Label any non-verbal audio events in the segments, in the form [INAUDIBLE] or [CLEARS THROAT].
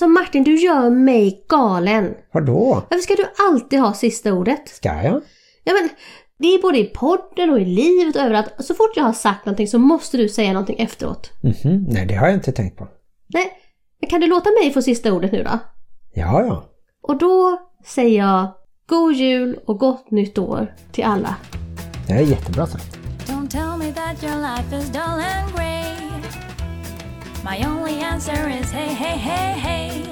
Alltså Martin, du gör mig galen. Vadå? Varför ska du alltid ha sista ordet? Ska jag? Ja men, det är både i podden och i livet och överallt. Så fort jag har sagt någonting så måste du säga någonting efteråt. Mhm, nej det har jag inte tänkt på. Nej, men kan du låta mig få sista ordet nu då? Ja, ja. Och då säger jag God Jul och Gott Nytt År till alla. Det är jättebra sagt. Don't tell me that your life is dull and grey. My only answer is hey, hey, hey, hey.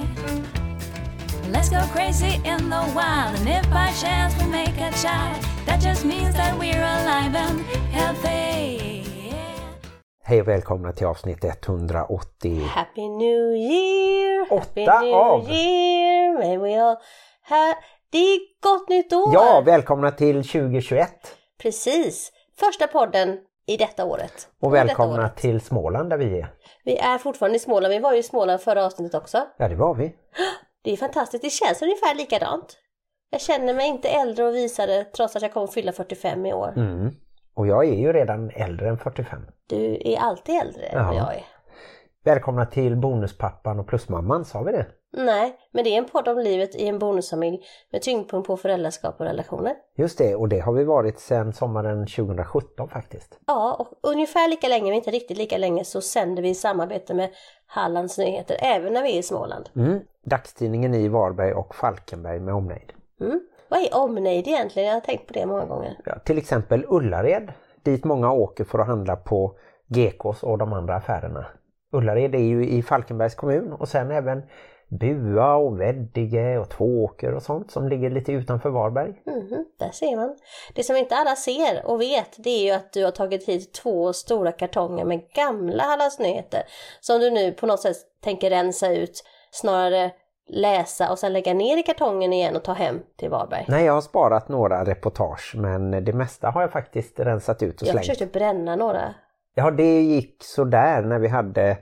Let's go crazy in the wild, and if by chance we make a child, that just means that we're alive and healthy. Hej och välkomna till avsnitt 180. Happy New Year! Happy Åtta New av. Year! May we all ha... Det är Gott Nytt År! Ja, välkomna till 2021. Precis! Första podden i detta året. Och välkomna året. till Småland där vi är. Vi är fortfarande i Småland. Vi var ju i Småland förra avsnittet också. Ja, det var vi. [GASPS] Det är fantastiskt. Det känns ungefär likadant. Jag känner mig inte äldre och visare trots att jag kommer fylla 45 i år. Mm. Och jag är ju redan äldre än 45. Du är alltid äldre än vad Ja. jag är. Välkomna till Bonuspappan och Plusmamman, sa vi det? Nej, men det är en podd om livet i en bonusfamilj med tyngdpunkt på föräldraskap och relationer. Just det, och det har vi varit sedan sommaren 2017 faktiskt. Ja, och ungefär lika länge, men inte riktigt lika länge, så sänder vi i samarbete med Hallands Nyheter, även när vi är i Småland. Mm. Dagstidningen i Varberg och Falkenberg med omnejd. Mm. Vad är omnejd egentligen? Jag har tänkt på det många gånger. Ja, till exempel Ullared, dit många åker för att handla på Gekås och de andra affärerna. Ullared är ju i Falkenbergs kommun och sen även Bua och Veddige och Tvååker och sånt som ligger lite utanför Varberg. Mhm, där ser man. Det som inte alla ser och vet det är ju att du har tagit hit två stora kartonger med gamla Hallands Nyheter som du nu på något sätt tänker rensa ut, snarare läsa och sen lägga ner i kartongen igen och ta hem till Varberg. Nej, jag har sparat några reportage men det mesta har jag faktiskt rensat ut och Jag slängt. försökte bränna några. Ja, det gick sådär när vi hade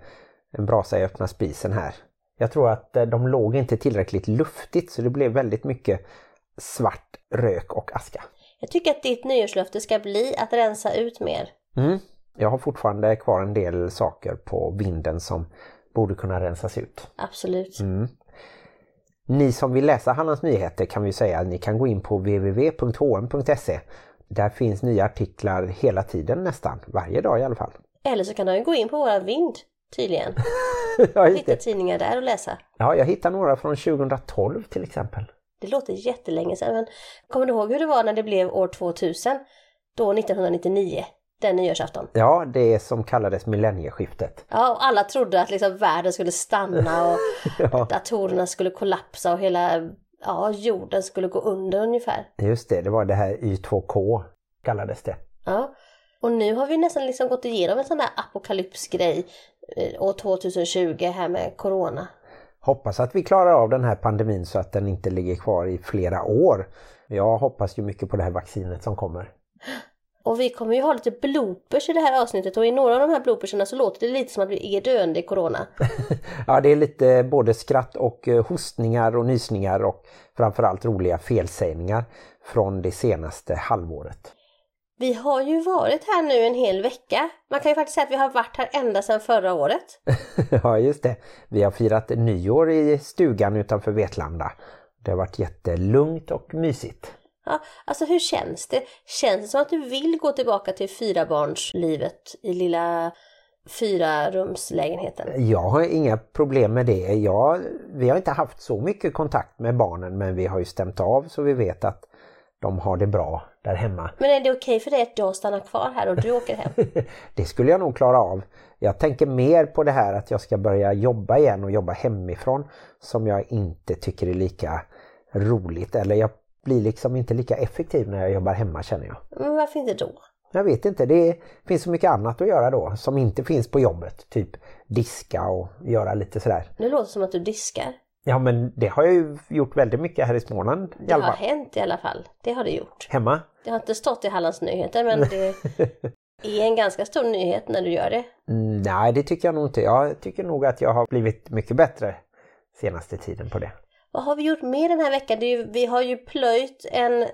en brasa i öppna spisen här. Jag tror att eh, de låg inte tillräckligt luftigt så det blev väldigt mycket svart rök och aska. Jag tycker att ditt nyårslöfte ska bli att rensa ut mer. Mm. Jag har fortfarande kvar en del saker på vinden som borde kunna rensas ut. Absolut. Mm. Ni som vill läsa Hallands Nyheter kan vi säga att ni kan gå in på www.hm.se. Där finns nya artiklar hela tiden nästan, varje dag i alla fall. Eller så kan du gå in på våra vind tydligen. [LAUGHS] ja, just Hitta tidningar där och läsa. ja, jag hittar några från 2012 till exempel. Det låter jättelänge sedan men kommer du ihåg hur det var när det blev år 2000? Då 1999, den nyårsafton. Ja, det som kallades millennieskiftet. Ja, och alla trodde att liksom världen skulle stanna och [LAUGHS] Ja, datorerna skulle kollapsa och hela ja, jorden skulle gå under ungefär. just det, det var det här Y2K kallades det. Ja. Och nu har vi nästan liksom gått igenom en sån där apokalypsgrej år 2020 här med corona. Hoppas att vi klarar av den här pandemin så att den inte ligger kvar i flera år. Jag hoppas ju mycket på det här vaccinet som kommer. Och vi kommer ju ha lite bloopers i det här avsnittet och i några av de här bloopersarna så låter det lite som att vi är döende i corona. [LAUGHS] Ja, det är lite både skratt och eh, hostningar och nysningar och framförallt roliga felsägningar från det senaste halvåret. Vi har ju varit här nu en hel vecka. Man kan ju faktiskt säga att vi har varit här ända sedan förra året. [LAUGHS] ja, just det. Vi har firat nyår i stugan utanför Vetlanda. Det har varit jättelugnt och mysigt. Ja, alltså hur känns det? Känns det som att du vill gå tillbaka till fyrabarnslivet i lilla fyrarumslägenheten? Jag har inga problem med det. Jag, vi har inte haft så mycket kontakt med barnen men vi har ju stämt av så vi vet att de har det bra där hemma. Men är det okej för dig att jag stannar kvar här och du åker hem? [LAUGHS] Det skulle jag nog klara av. Jag tänker mer på det här att jag ska börja jobba igen och jobba hemifrån som jag inte tycker är lika roligt. Eller jag blir liksom inte lika effektiv när jag jobbar hemma känner jag. Men varför inte då? Jag vet inte, det finns så mycket annat att göra då som inte finns på jobbet. Typ diska och göra lite sådär. Nu låter det som att du diskar. Ja men det har jag ju gjort väldigt mycket här i Småland i Det har hänt i alla fall. Det har det gjort. Hemma. Det har inte stått i Hallands Nyheter men det [LAUGHS] är en ganska stor nyhet när du gör det. Mm, nej det tycker jag nog inte. Jag tycker nog att jag har blivit mycket bättre senaste tiden på det. Vad har vi gjort mer den här veckan? Ju, vi har ju plöjt en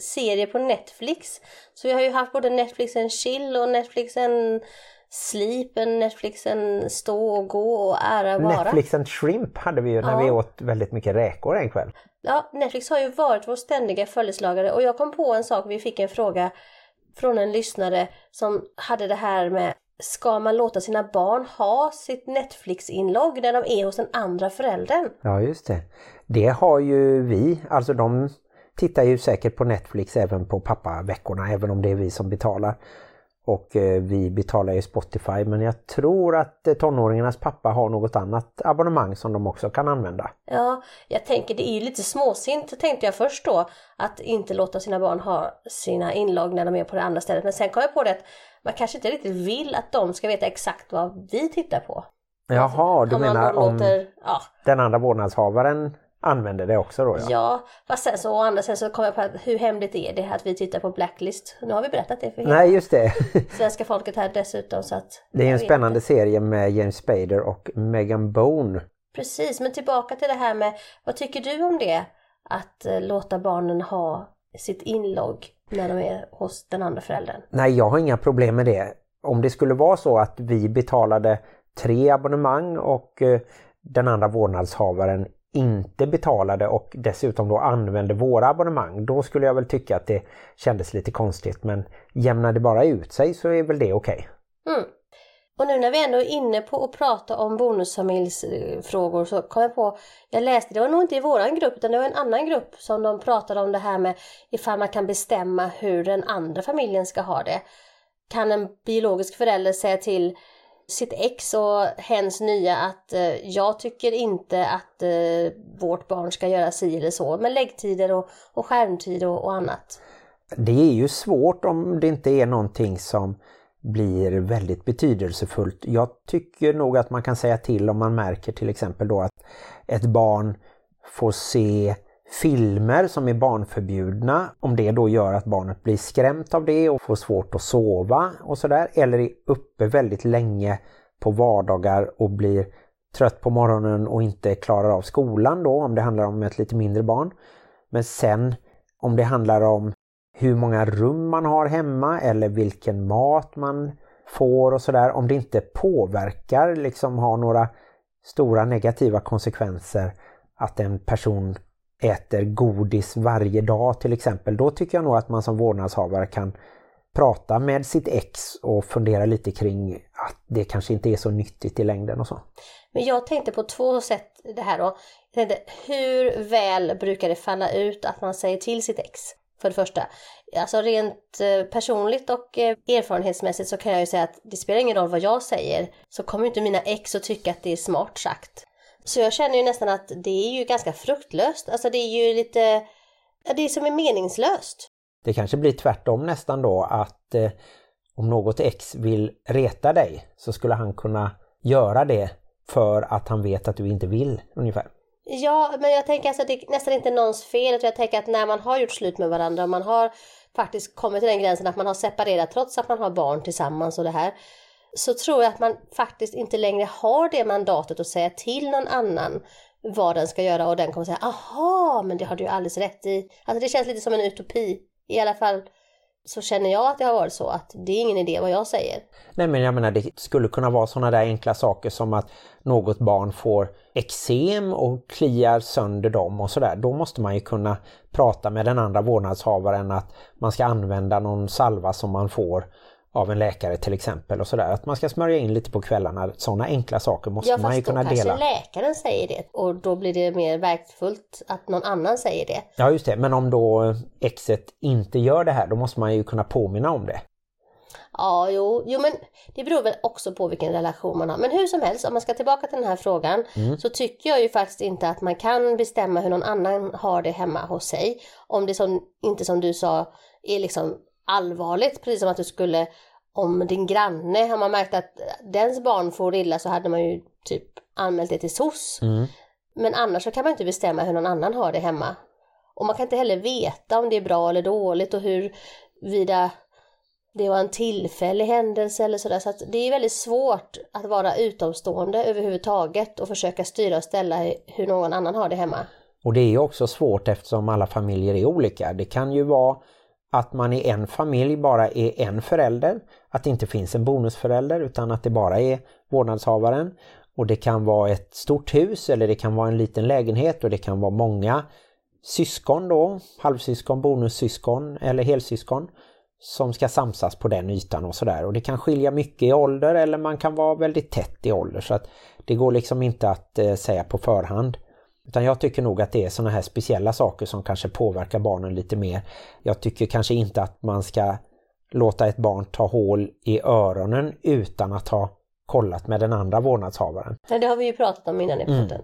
serie på Netflix. Så vi har ju haft både Netflix en chill och Netflix en Sleepen, Netflixen Stå och Gå och Ära vara. Netflix and Shrimp hade vi ju när Ja. vi åt väldigt mycket räkor en kväll. Ja, Netflix har ju varit vår ständiga följeslagare och jag kom på en sak, vi fick en fråga från en lyssnare som hade det här med Ska man låta sina barn ha sitt Netflix-inlogg när de är hos den andra föräldern? Ja just det. Det har ju vi, alltså de tittar ju säkert på Netflix även på pappaveckorna även om det är vi som betalar. Och eh, vi betalar ju Spotify men jag tror att eh, tonåringarnas pappa har något annat abonnemang som de också kan använda. Ja, jag tänker det är lite småsint tänkte jag först då att inte låta sina barn ha sina inlogg när de är på det andra stället. Men sen kom jag på det att man kanske inte riktigt vill att de ska veta exakt vad vi tittar på. Jaha, du Om man menar om låter, ja, den andra vårdnadshavaren använder det också då? Ja. ja, fast sen så andra sidan så kom jag på att hur hemligt är det att vi tittar på Blacklist? Nu har vi berättat det för hela Nej just det. [LAUGHS] svenska folket här dessutom så att Det är en spännande inte. serie med James Spader och Megan Bone. Precis, men tillbaka till det här med vad tycker du om det? Att eh, låta barnen ha sitt inlogg när de är hos den andra föräldern. Nej, jag har inga problem med det. Om det skulle vara så att vi betalade tre abonnemang och eh, den andra vårdnadshavaren inte betalade och dessutom då använde våra abonnemang, då skulle jag väl tycka att det kändes lite konstigt. Men jämnar det bara ut sig så är väl det okej. Mm. Och nu när vi ändå är inne på att prata om bonusfamiljsfrågor så kom jag på, jag läste, det var nog inte i våran grupp utan det var en annan grupp som de pratade om det här med ifall man kan bestämma hur den andra familjen ska ha det. Kan en biologisk förälder säga till sitt ex och hens nya att eh, jag tycker inte att eh, vårt barn ska göra si eller så med läggtider och, och skärmtid och, och annat. Det är ju svårt om det inte är någonting som blir väldigt betydelsefullt. Jag tycker nog att man kan säga till om man märker till exempel då att ett barn får se filmer som är barnförbjudna. Om det då gör att barnet blir skrämt av det och får svårt att sova och sådär. Eller är uppe väldigt länge på vardagar och blir trött på morgonen och inte klarar av skolan då om det handlar om ett lite mindre barn. Men sen om det handlar om hur många rum man har hemma eller vilken mat man får och sådär. Om det inte påverkar, liksom har några stora negativa konsekvenser att en person äter godis varje dag till exempel. Då tycker jag nog att man som vårdnadshavare kan prata med sitt ex och fundera lite kring att det kanske inte är så nyttigt i längden och så. Men jag tänkte på två sätt det här då. Jag tänkte, hur väl brukar det falla ut att man säger till sitt ex? För det första. Alltså rent eh, personligt och eh, erfarenhetsmässigt så kan jag ju säga att det spelar ingen roll vad jag säger så kommer inte mina ex att tycka att det är smart sagt. Så jag känner ju nästan att det är ju ganska fruktlöst. Alltså det är ju lite, det är som är meningslöst. Det kanske blir tvärtom nästan då att eh, om något ex vill reta dig så skulle han kunna göra det för att han vet att du inte vill ungefär. Ja, men jag tänker alltså att det är nästan inte någons fel. Jag tänker att när man har gjort slut med varandra och man har faktiskt kommit till den gränsen att man har separerat trots att man har barn tillsammans och det här. Så tror jag att man faktiskt inte längre har det mandatet att säga till någon annan vad den ska göra och den kommer säga aha, men det har du ju alldeles rätt i. Alltså det känns lite som en utopi. I alla fall så känner jag att det har varit så att det är ingen idé vad jag säger. Nej men jag menar det skulle kunna vara sådana där enkla saker som att något barn får eksem och kliar sönder dem och sådär. Då måste man ju kunna prata med den andra vårdnadshavaren att man ska använda någon salva som man får av en läkare till exempel och sådär. Att man ska smörja in lite på kvällarna. Sådana enkla saker måste Ja man ju fast då kunna kanske dela. läkaren säger det och då blir det mer verkfullt att någon annan säger det. Ja just det, men om då exet inte gör det här då måste man ju kunna påminna om det. Ja, jo, jo, men det beror väl också på vilken relation man har. Men hur som helst, om man ska tillbaka till den här frågan så tycker jag ju faktiskt inte att man kan bestämma hur någon annan har det hemma hos sig. Om det som, inte som du sa är liksom allvarligt, precis som att du skulle om din granne, har man märkt att dens barn får illa så hade man ju typ anmält det till SOS. Men annars så kan man inte bestämma hur någon annan har det hemma. Och man kan inte heller veta om det är bra eller dåligt och hur vida det var en tillfällig händelse eller sådär. Så att det är väldigt svårt att vara utomstående överhuvudtaget och försöka styra och ställa hur någon annan har det hemma. Och det är ju också svårt eftersom alla familjer är olika. Det kan ju vara att man i en familj bara är en förälder, att det inte finns en bonusförälder utan att det bara är vårdnadshavaren. Och det kan vara ett stort hus eller det kan vara en liten lägenhet och det kan vara många syskon då, halvsyskon, bonussyskon eller helsyskon som ska samsas på den ytan och sådär. Och det kan skilja mycket i ålder eller man kan vara väldigt tätt i ålder så att det går liksom inte att eh, säga på förhand. Utan jag tycker nog att det är sådana här speciella saker som kanske påverkar barnen lite mer. Jag tycker kanske inte att man ska låta ett barn ta hål i öronen utan att ha kollat med den andra vårdnadshavaren. Det har vi ju pratat om innan i Mm. podden.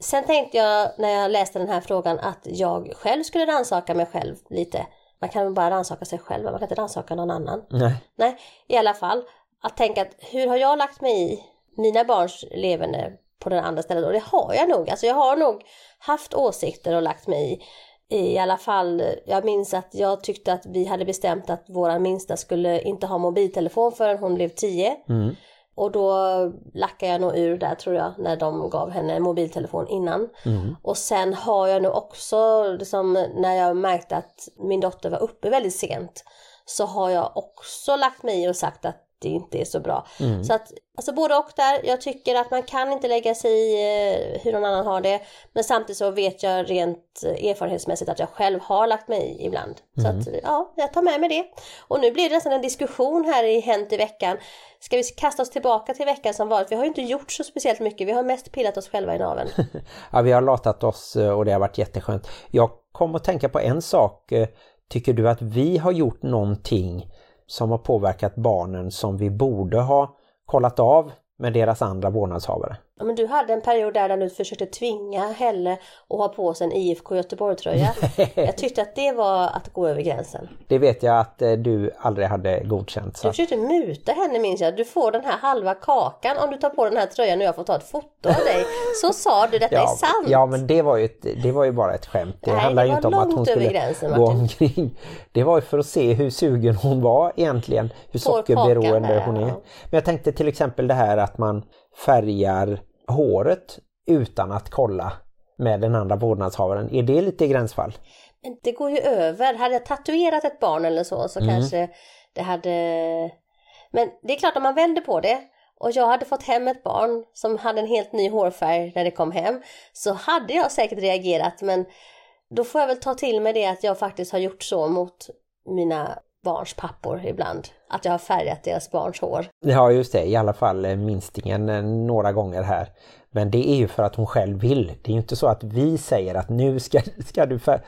Sen tänkte jag när jag läste den här frågan att jag själv skulle rannsaka mig själv lite. Man kan väl bara rannsaka sig själv, man kan inte rannsaka någon annan. Nej. Nej, i alla fall. Att tänka att hur har jag lagt mig i mina barns levande på den andra stället? Och det har jag nog. Alltså jag har nog haft åsikter och lagt mig i. I alla fall, jag minns att jag tyckte att vi hade bestämt att våra minsta skulle inte ha mobiltelefon förrän hon blev 10. Mm. Och då lackade jag nog ur där tror jag när de gav henne mobiltelefon innan. Mm. Och sen har jag nog också, liksom, när jag märkte att min dotter var uppe väldigt sent, så har jag också lagt mig i och sagt att det inte är så bra. Mm. Så att, alltså både och där, jag tycker att man kan inte lägga sig i eh, hur någon annan har det. Men samtidigt så vet jag rent eh, erfarenhetsmässigt att jag själv har lagt mig i ibland. Så Mm. att ja, jag tar med mig det. Och nu blir det nästan en diskussion här i Hänt i veckan. Ska vi kasta oss tillbaka till veckan som varit? Vi har ju inte gjort så speciellt mycket, vi har mest pillat oss själva i naveln. [LAUGHS] Ja, vi har latat oss eh, och det har varit jätteskönt. Jag kom att tänka på en sak. Tycker du att vi har gjort någonting som har påverkat barnen som vi borde ha kollat av med deras andra vårdnadshavare? Ja, men du hade en period där, där du försökte tvinga Helle att ha på sig en IFK Göteborg-tröja. [LAUGHS] jag tyckte att det var att gå över gränsen. Det vet jag att eh, du aldrig hade godkänt. Så. Du försökte muta henne minns jag. Du får den här halva kakan om du tar på den här tröjan och jag får ta ett foto av dig. Så sa du, detta är sant. ja, men det var, ju ett, det var ju bara ett skämt. Det Nej, handlar det ju inte om att hon skulle gränsen, gå omkring. Det var ju för att se hur sugen hon var egentligen. Hur Får sockerberoende kakan hon är. ja. Men jag tänkte till exempel det här att man färgar håret utan att kolla med den andra vårdnadshavaren. Är det lite gränsfall? Men det går ju över. Hade jag tatuerat ett barn eller så så Mm. kanske det hade... Men det är klart om man vänder på det och jag hade fått hem ett barn som hade en helt ny hårfärg när det kom hem så hade jag säkert reagerat men då får jag väl ta till mig det att jag faktiskt har gjort så mot mina barns pappor ibland. Att jag har färgat deras barns hår. Ja just det, i alla fall eh, minstingen eh, några gånger här. Men det är ju för att hon själv vill. Det är ju inte så att vi säger att nu ska, [LAUGHS] ska du fär-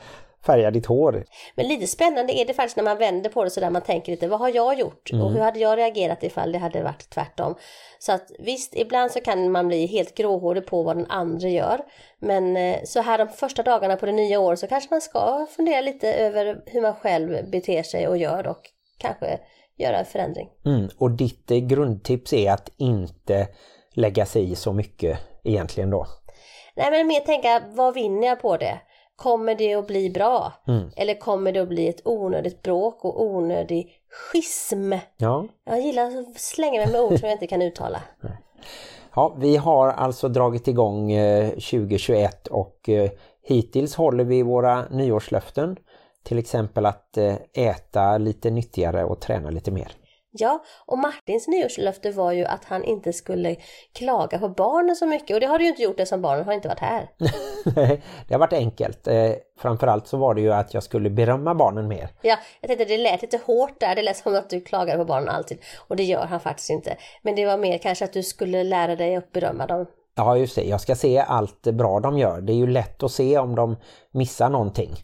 färga ditt hår. Men lite spännande är det faktiskt när man vänder på det så där man tänker lite, vad har jag gjort? Och hur hade jag reagerat ifall det hade varit tvärtom? Så att visst, ibland så kan man bli helt gråhårig på vad den andra gör. Men eh, så här de första dagarna på det nya året så kanske man ska fundera lite över hur man själv beter sig och gör och kanske göra förändring. Mm. Och ditt eh, grundtips är att inte lägga sig i så mycket egentligen då. Nej men mer tänka, vad vinner jag på det? Kommer det att bli bra? Mm. Eller kommer det att bli ett onödigt bråk och onödig schism? Ja. Jag gillar att slänga mig med ord som jag inte kan uttala. [LAUGHS] ja, vi har alltså dragit igång eh, 2021 och eh, hittills håller vi våra nyårslöften. Till exempel att eh, äta lite nyttigare och träna lite mer. Ja, och Martins nyårslöfte var ju att han inte skulle klaga på barnen så mycket. Och det har du ju inte gjort eftersom barnen har inte varit här. [LAUGHS] det har varit enkelt. Eh, framförallt så var det ju att jag skulle berömma barnen mer. Ja, jag tänkte det lät lite hårt där. Det lät som att du klagade på barnen alltid. Och det gör han faktiskt inte. Men det var mer kanske att du skulle lära dig att berömma dem. Ja just det, jag ska se allt bra de gör. Det är ju lätt att se om de missar någonting.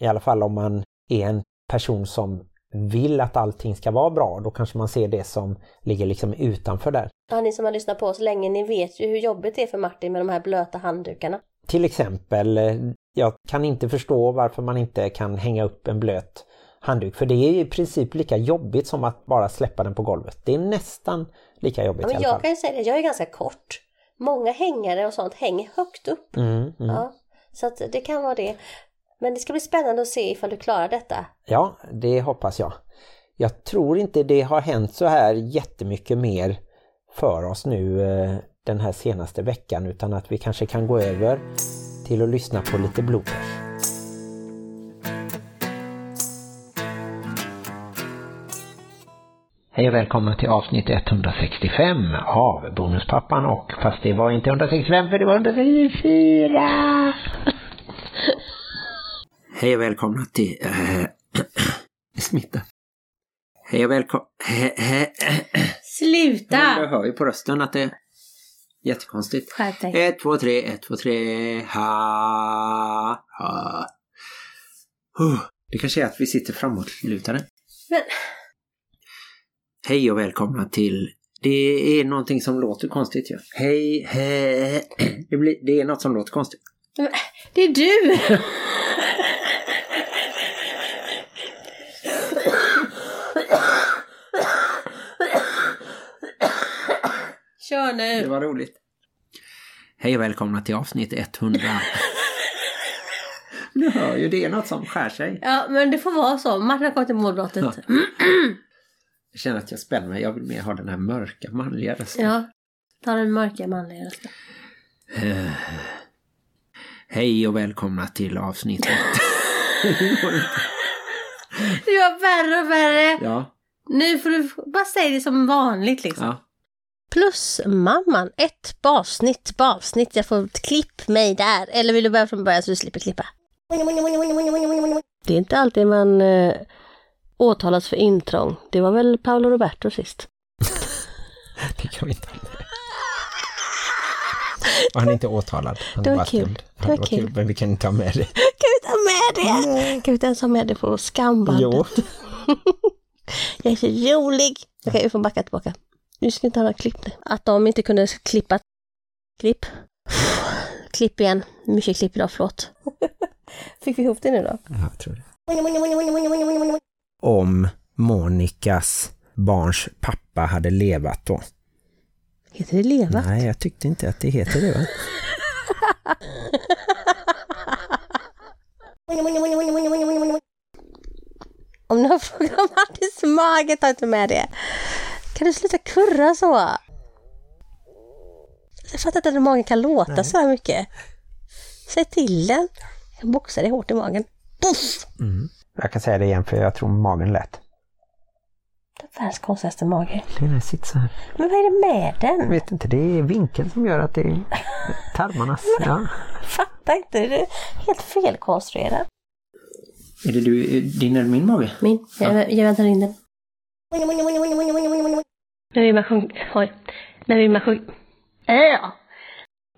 I alla fall om man är en person som vill att allting ska vara bra, då kanske man ser det som ligger liksom utanför där. Ja, ni som har lyssnat på oss länge, ni vet ju hur jobbigt det är för Martin med de här blöta handdukarna. Till exempel, eh, jag kan inte förstå varför man inte kan hänga upp en blöt handduk, för det är i princip lika jobbigt som att bara släppa den på golvet. Det är nästan lika jobbigt Ja, men jag kan ju säga det, jag är ganska kort. Många hängare och sånt hänger högt upp. Mm, mm. Ja, så att det kan vara det. Men det ska bli spännande att se ifall du klarar detta. Ja, det hoppas jag. Jag tror inte det har hänt så här jättemycket mer för oss nu eh, den här senaste veckan utan att vi kanske kan gå över till att lyssna på lite bloopers. Hej och välkomna till avsnitt 165 av Bonuspappan och fast det var inte 165 för det var 164. Hej och välkomna till... Äh, [CLEARS THROAT] smitta. Hej och välkomna... [CLEARS THROAT] Sluta! Jag hör ju på rösten att det är jättekonstigt. Skärp dig. Ett, två, tre, ett, två, tre, ha, ha. Huh. Det kanske är att vi sitter framåtlutade. Men, Hej och välkomna till... Det är någonting som låter konstigt ju. Hej, hej. [CLEARS THROAT] Det, blir, det är något som låter konstigt. det är du! [LAUGHS] Kör Det nu! var roligt. Hej och välkomna till avsnitt 100. Du [LAUGHS] hör ju, det är något som skär sig. Ja, men det får vara så. Martin har kommit till målbrottet. Ja. Jag känner att jag spänner mig. Jag vill mer ha den här mörka manliga rösten. Ja. Ta den mörka manliga rösten. Eh, Hej och välkomna till avsnittet. [LAUGHS] Det var värre och värre. ja, Nu får du bara säga det som vanligt liksom. ja. Plus mamman, ett avsnitt, avsnitt. Jag får klipp mig där. Eller vill du börja från början så du slipper klippa? Det är inte alltid man eh, åtalas för intrång. Det var väl Paolo Roberto sist. [LAUGHS] Det kan vi inte ha. Och han är inte åtalad. Han Det var kul. dömd. Det var Ja, kul. Men vi kan inte ha med det. [LAUGHS] Kan vi ta med det? Kan vi inte ens ha med det på skambandet? Jo. [LAUGHS] Jag är så rolig. Okej, vi får backa tillbaka. Nu ska inte ha några klipp nu. Att de inte kunde klippa. Klipp. [SIGHS] Klipp igen. Mycket klipp idag, förlåt. [LAUGHS] Fick vi ihop det nu då? Ja, jag tror det. Om Monikas barns pappa hade levat då. Heter det leva? Nej, jag tyckte inte att det heter det va? [LAUGHS] Om du har frågat om Martins mage, ta inte med det. Kan du sluta kurra så? Jag fattar inte att magen kan låta så här mycket. Säg till den. Jag kan boxa dig hårt i magen. Puff! Jag kan säga det igen för jag tror magen lät. Det är världens konstigaste mage. Den sitter så här. Men vad är det med Jag den? vet inte, det är vinkeln som gör att det är tarmarnas. [LAUGHS] Ja. Fattar inte. Det är helt felkonstruerat. Är det du, din eller min mage? Min. Jag, jag väntar in den. När vill man sjunga? Oj. När vill man sjunga? Ja.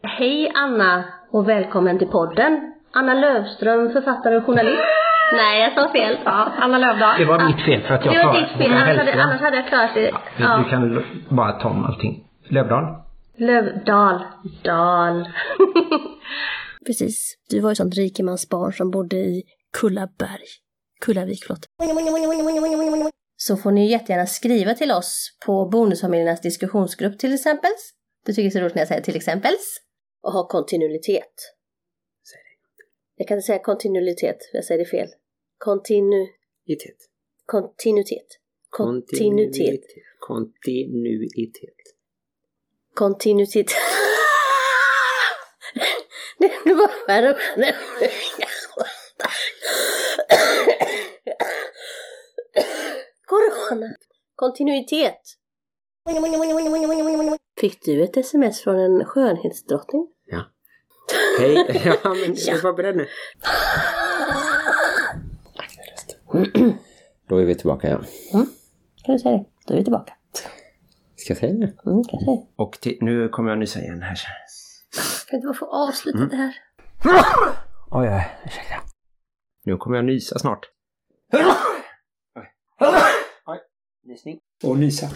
Hej Anna och välkommen till podden. Anna Lövström, författare och journalist. Nej, jag sa fel. Ja, Anna Lövdahl. Det var mitt fel för att jag Det var ditt fel, annars hade, annars hade jag klarat det. Du, du Ja. kan l- bara ta om allting. Lövdahl? Lövdal. Dal. [LAUGHS] Precis. Du var ju sånt rikemansbarn som bodde i Kullaberg. Kullavik, förlåt. Så får ni jättegärna skriva till oss på Bonusfamiljernas diskussionsgrupp till exempel. Det tycker jag är så roligt när jag säger till exempel. Och ha kontinuitet. Jag kan inte säga kontinuitet, jag säger det fel. Kontinu... Itet. Kontinuitet. Kontinuitet. Kontinuitet. Kontinuitet. Det [LAUGHS] det var värre. Kontinuitet. Fick du ett sms från en skönhetsdrottning? Ja. Hej. [LAUGHS] ja, men jag var beredd nu. [CLEARS THROAT] Då är vi tillbaka, ja. Kan du säga det? Då är vi tillbaka. Ska jag säga det? Mm, kan jag säga. Och till, nu kommer jag nysa igen här. Kan inte bara få avsluta det här? [CLEARS THROAT] Oj, oj, ursäkta. Nu kommer jag nysa snart. [CLEARS THROAT] Nysning. Och nysa.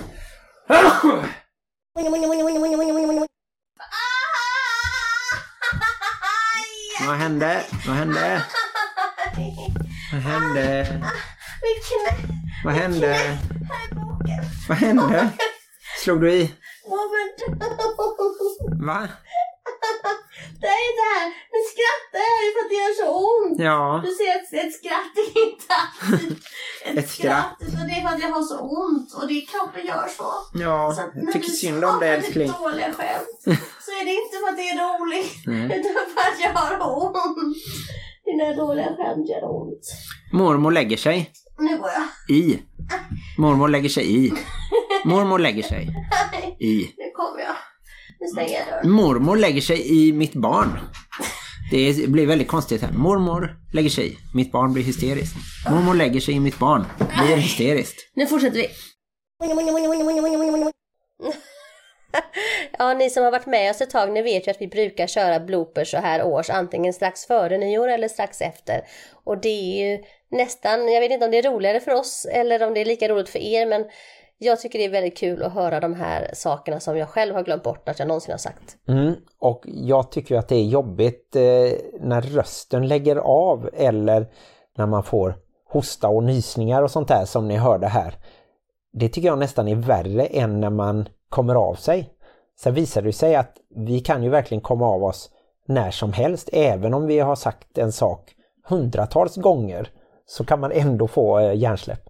Vad hände? Vad hände? Vad hände? Vad hände? Vad hände? Slog du i? Va? Det är det här, nu skrattar jag ju för att det gör så ont. Ja. Du ser att ett skratt är inte alltid [LAUGHS] ett, Ett skratt. Utan det är för att jag har så ont och det kroppen gör så. Ja, så jag när tycker du synd om skapar älskling. lite dåliga skämt [LAUGHS] så är det inte för att det är roligt. Nej. Utan för att jag har ont. Dina dåliga skämt gör ont. Mormor lägger sig Nu går jag. i. Mormor lägger sig i. Mormor lägger sig [LAUGHS] i... Nu kommer jag. Nu stänger jag dörren. Mormor lägger sig i mitt barn. Det blir väldigt konstigt här. Mormor lägger sig i. Mitt barn blir hysteriskt. Mormor lägger sig i mitt barn. Blir hysteriskt. Nu fortsätter vi. [LAUGHS] Ja, ni som har varit med oss ett tag, ni vet ju att vi brukar köra bloopers så här års, antingen strax före nyår eller strax efter. Och det är ju nästan, jag vet inte om det är roligare för oss eller om det är lika roligt för er, men jag tycker det är väldigt kul att höra de här sakerna som jag själv har glömt bort att jag någonsin har sagt. Mm, och jag tycker att det är jobbigt eh, när rösten lägger av eller när man får hosta och nysningar och sånt där som ni hörde här. Det tycker jag nästan är värre än när man kommer av sig. Sen visar det sig att vi kan ju verkligen komma av oss när som helst, även om vi har sagt en sak hundratals gånger så kan man ändå få eh, hjärnsläpp.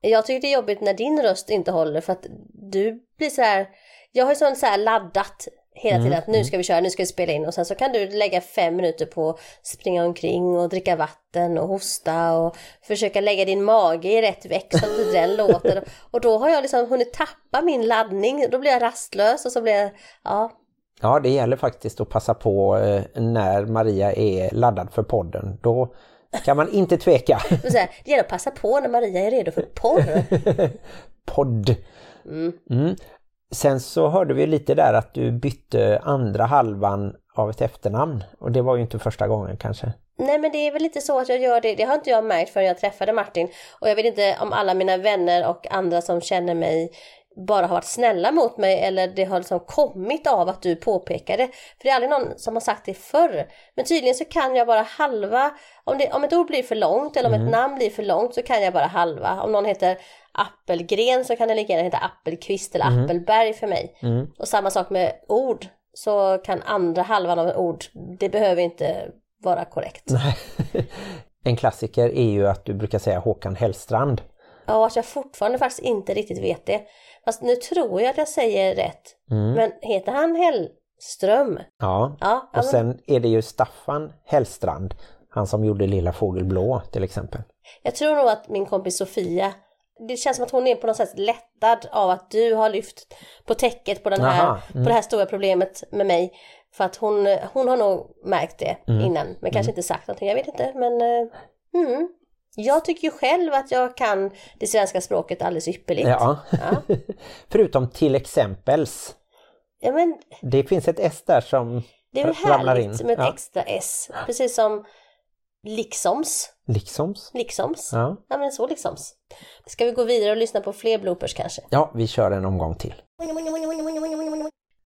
Jag tycker det är jobbigt när din röst inte håller för att du blir så här. Jag har ju sånt så här laddat hela tiden att nu ska vi köra, nu ska vi spela in och sen så kan du lägga fem minuter på att springa omkring och dricka vatten och hosta och försöka lägga din mage i rätt väck så att den låter. [LAUGHS] Och då har jag liksom hunnit tappa min laddning, då blir jag rastlös och så blir jag, ja, Ja, det gäller faktiskt att passa på eh, när Maria är laddad för podden. Då kan man inte tveka. [LAUGHS] så här, det gäller att passa på när Maria är redo för porr. Podd. [LAUGHS] Mm. Sen så hörde vi lite där att du bytte andra halvan av ett efternamn. Och det var ju inte första gången kanske. Nej men det är väl lite så att jag gör det, det har inte jag märkt förrän jag träffade Martin. Och jag vet inte om alla mina vänner och andra som känner mig bara har varit snälla mot mig eller det har liksom kommit av att du påpekade. För det är aldrig någon som har sagt det förr. Men tydligen så kan jag bara halva, om, det, om ett ord blir för långt eller om ett namn blir för långt så kan jag bara halva. Om någon heter Appelgren så kan det lika gärna heta Appelqvist eller Appelberg för mig. Och samma sak med ord. Så kan andra halvan av en ord, det behöver inte vara korrekt. [LAUGHS] En klassiker är ju att du brukar säga Håkan Hellstrand. Ja, att jag fortfarande faktiskt inte riktigt vet det. Fast nu tror jag att jag säger rätt. Men heter han Hellström? Ja, Ja, och sen är det ju Staffan Hellstrand. Han som gjorde Lilla Fågel Blå till exempel. jag tror nog att min kompis Sofia, det känns som att hon är på något sätt lättad av att du har lyft på täcket på, den här, Aha, på det här stora problemet med mig. För att hon, hon har nog märkt det innan, men kanske inte sagt någonting, jag vet inte. Men eh, mm. Jag tycker ju själv att jag kan det svenska språket alldeles ypperligt. Ja. Ja. [LAUGHS] Förutom till exempels. Ja, men Det finns ett S där som Det är väl härligt in. med ett Ja. extra S. Precis som liksoms. Liksoms. Liksoms. Ja. Ja. men så liksoms. Ska vi gå vidare och lyssna på fler bloopers kanske? ja, vi kör en omgång till.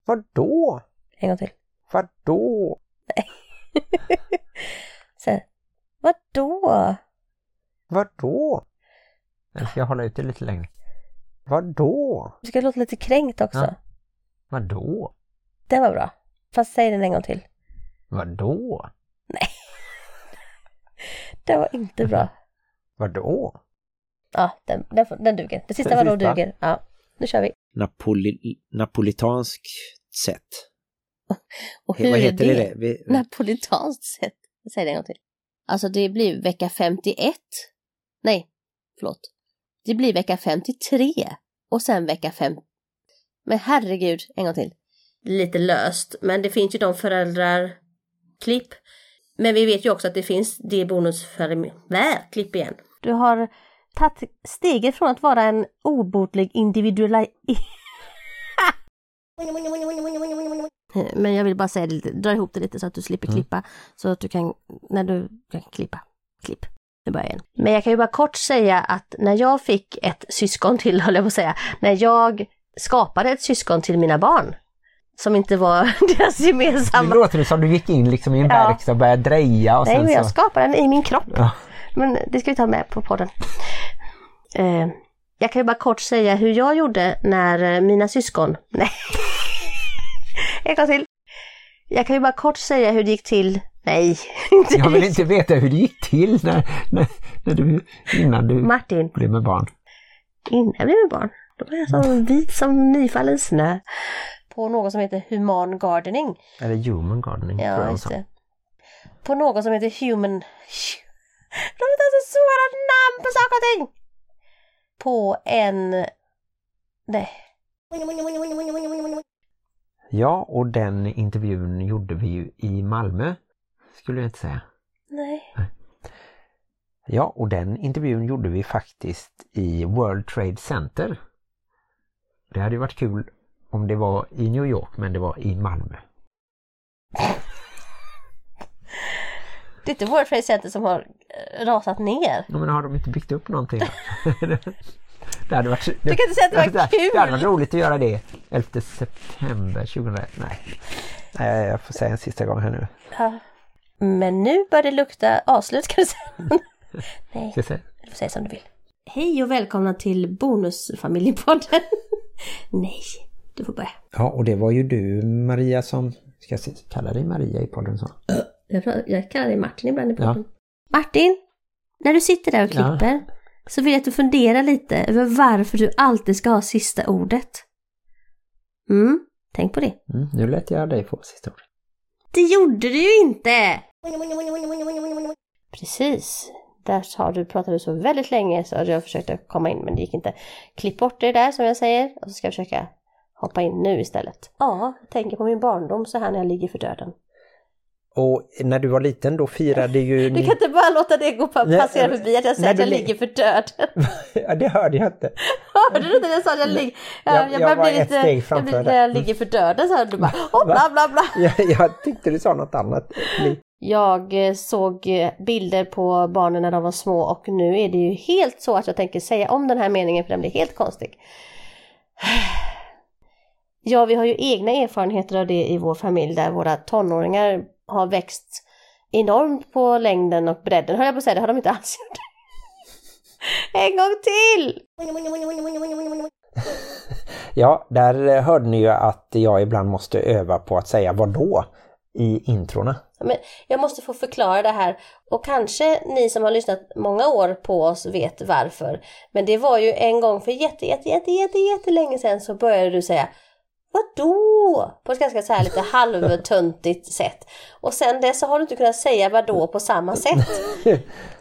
Vadå? En gång till. Vadå? [LAUGHS] Här. Vadå? Vadå? Jag ska hålla ut det lite längre. Vadå? Du ska låta lite kränkt också. Ja. Vadå? Det var bra. Fast säg den en gång till. Vadå? [LAUGHS] Det var inte bra. [LAUGHS] Vadå? Ja, den, den, den duger. Det sista sista. duger. Ja, nu kör vi. Napoli napolitanskt sätt. [LAUGHS] Och hur Vad är heter det? det? Vi, Napolitanskt sätt. Säg det en gång till. Alltså det blir vecka 51. Nej, förlåt. Det blir vecka 53. Och sen vecka 5. Men herregud, en gång till. Lite löst, men det finns ju de föräldrar klipp. Men vi vet ju också att det finns det bonusföräldrar klipp igen. Du har tagit steget från att vara en obotlig individuell... [LAUGHS] Men jag vill bara säga det lite, dra ihop det lite så att du slipper klippa. Så att du kan, när du kan klippa, klipp. Nu börjar jag igen. Men jag kan ju bara kort säga att när jag fick ett syskon till, [LAUGHS] höll jag på att säga, när jag skapade ett syskon till mina barn, som inte var [LAUGHS] deras gemensamma låter det som du gick in liksom i en Ja. verkstad och började dreja och Nej, men jag så... skapade den i min kropp. Ja. Men det ska vi ta med på podden. Eh, jag kan ju bara kort säga hur jag gjorde när eh, mina syskon... [LAUGHS] Nej. en gång till. Jag kan ju bara kort säga hur det gick till. Nej, inte Jag vill inte [LAUGHS] veta hur det gick till när, när, när du, innan du Martin, blev med barn. innan jag blev med barn. Då var jag som vit som nyfallen snö. På något som heter Human Gardening. Eller human gardening tror Ja, jag just det. På något som heter Human... De har så svåra namn på saker och ting! På en Nej. Ja, och den intervjun gjorde vi ju i Malmö, skulle jag inte säga. Nej. Ja, och den intervjun gjorde vi faktiskt i World Trade Center. Det hade varit kul om det var i New York, men det var i Malmö. [LAUGHS] Det är inte World Trade Center som har eh, rasat ner. Ja, men har de inte byggt upp någonting? [LAUGHS] det hade varit, Du kan inte säga att det var kul! Det hade varit roligt att göra det 11 september 2001. Nej. Nej, jag får säga en sista gång här nu. Ja. Men nu börjar det lukta avslut kan du säga. [LAUGHS] Nej, du får säga som du vill. Hej och välkomna till Bonusfamiljepodden. [LAUGHS] Nej, du får börja. Ja, och det var ju du Maria som, ska jag kalla dig Maria i podden så? [CLEARS THROAT] Jag, kallar dig Martin ibland i Ja. podden. Martin, när du sitter där och Ja. klipper så vill jag att du funderar lite över varför du alltid ska ha sista ordet. Mm, tänk på det. Mm, nu lät jag dig få sista ordet. Det gjorde du ju inte! Precis. Där sa du, pratade du så väldigt länge så jag försökte komma in men det gick inte. Klipp bort det där som jag säger och så ska jag försöka hoppa in nu istället. Ja, jag tänker på min barndom så här när jag ligger för döden. Och när du var liten då firade ju Du kan inte bara låta det gå Nej, passera förbi att jag säger att jag li- ligger för döden. [LAUGHS] ja, det hörde jag inte. Hörde du inte jag sa att jag ligger... Jag- Jag, jag var ett lite... steg Jag framför blir, dig. jag ligger för döden så du bara... Oh, bla bla bla. Jag, jag tyckte du sa något annat. Jag eh, såg eh, bilder på barnen när de var små och nu är det ju helt så att jag tänker säga om den här meningen för den blir helt konstig. [SIGHS] Ja, vi har ju egna erfarenheter av det i vår familj där våra tonåringar har växt enormt på längden och bredden. Höll jag på att säga, det har de inte alls gjort. [LAUGHS] En gång till! [LAUGHS] Ja, där eh, hörde ni ju att jag ibland måste öva på att säga vadå? I introna. Men jag måste få förklara det här och kanske ni som har lyssnat många år på oss vet varför. Men det var ju en gång för jätte, jätte, jätte, jätte, jättelänge sedan så började du säga Vadå? På ett ganska så här lite [LAUGHS] halvtöntigt sätt. Och sen dess så har du inte kunnat säga vadå på samma sätt. [LAUGHS]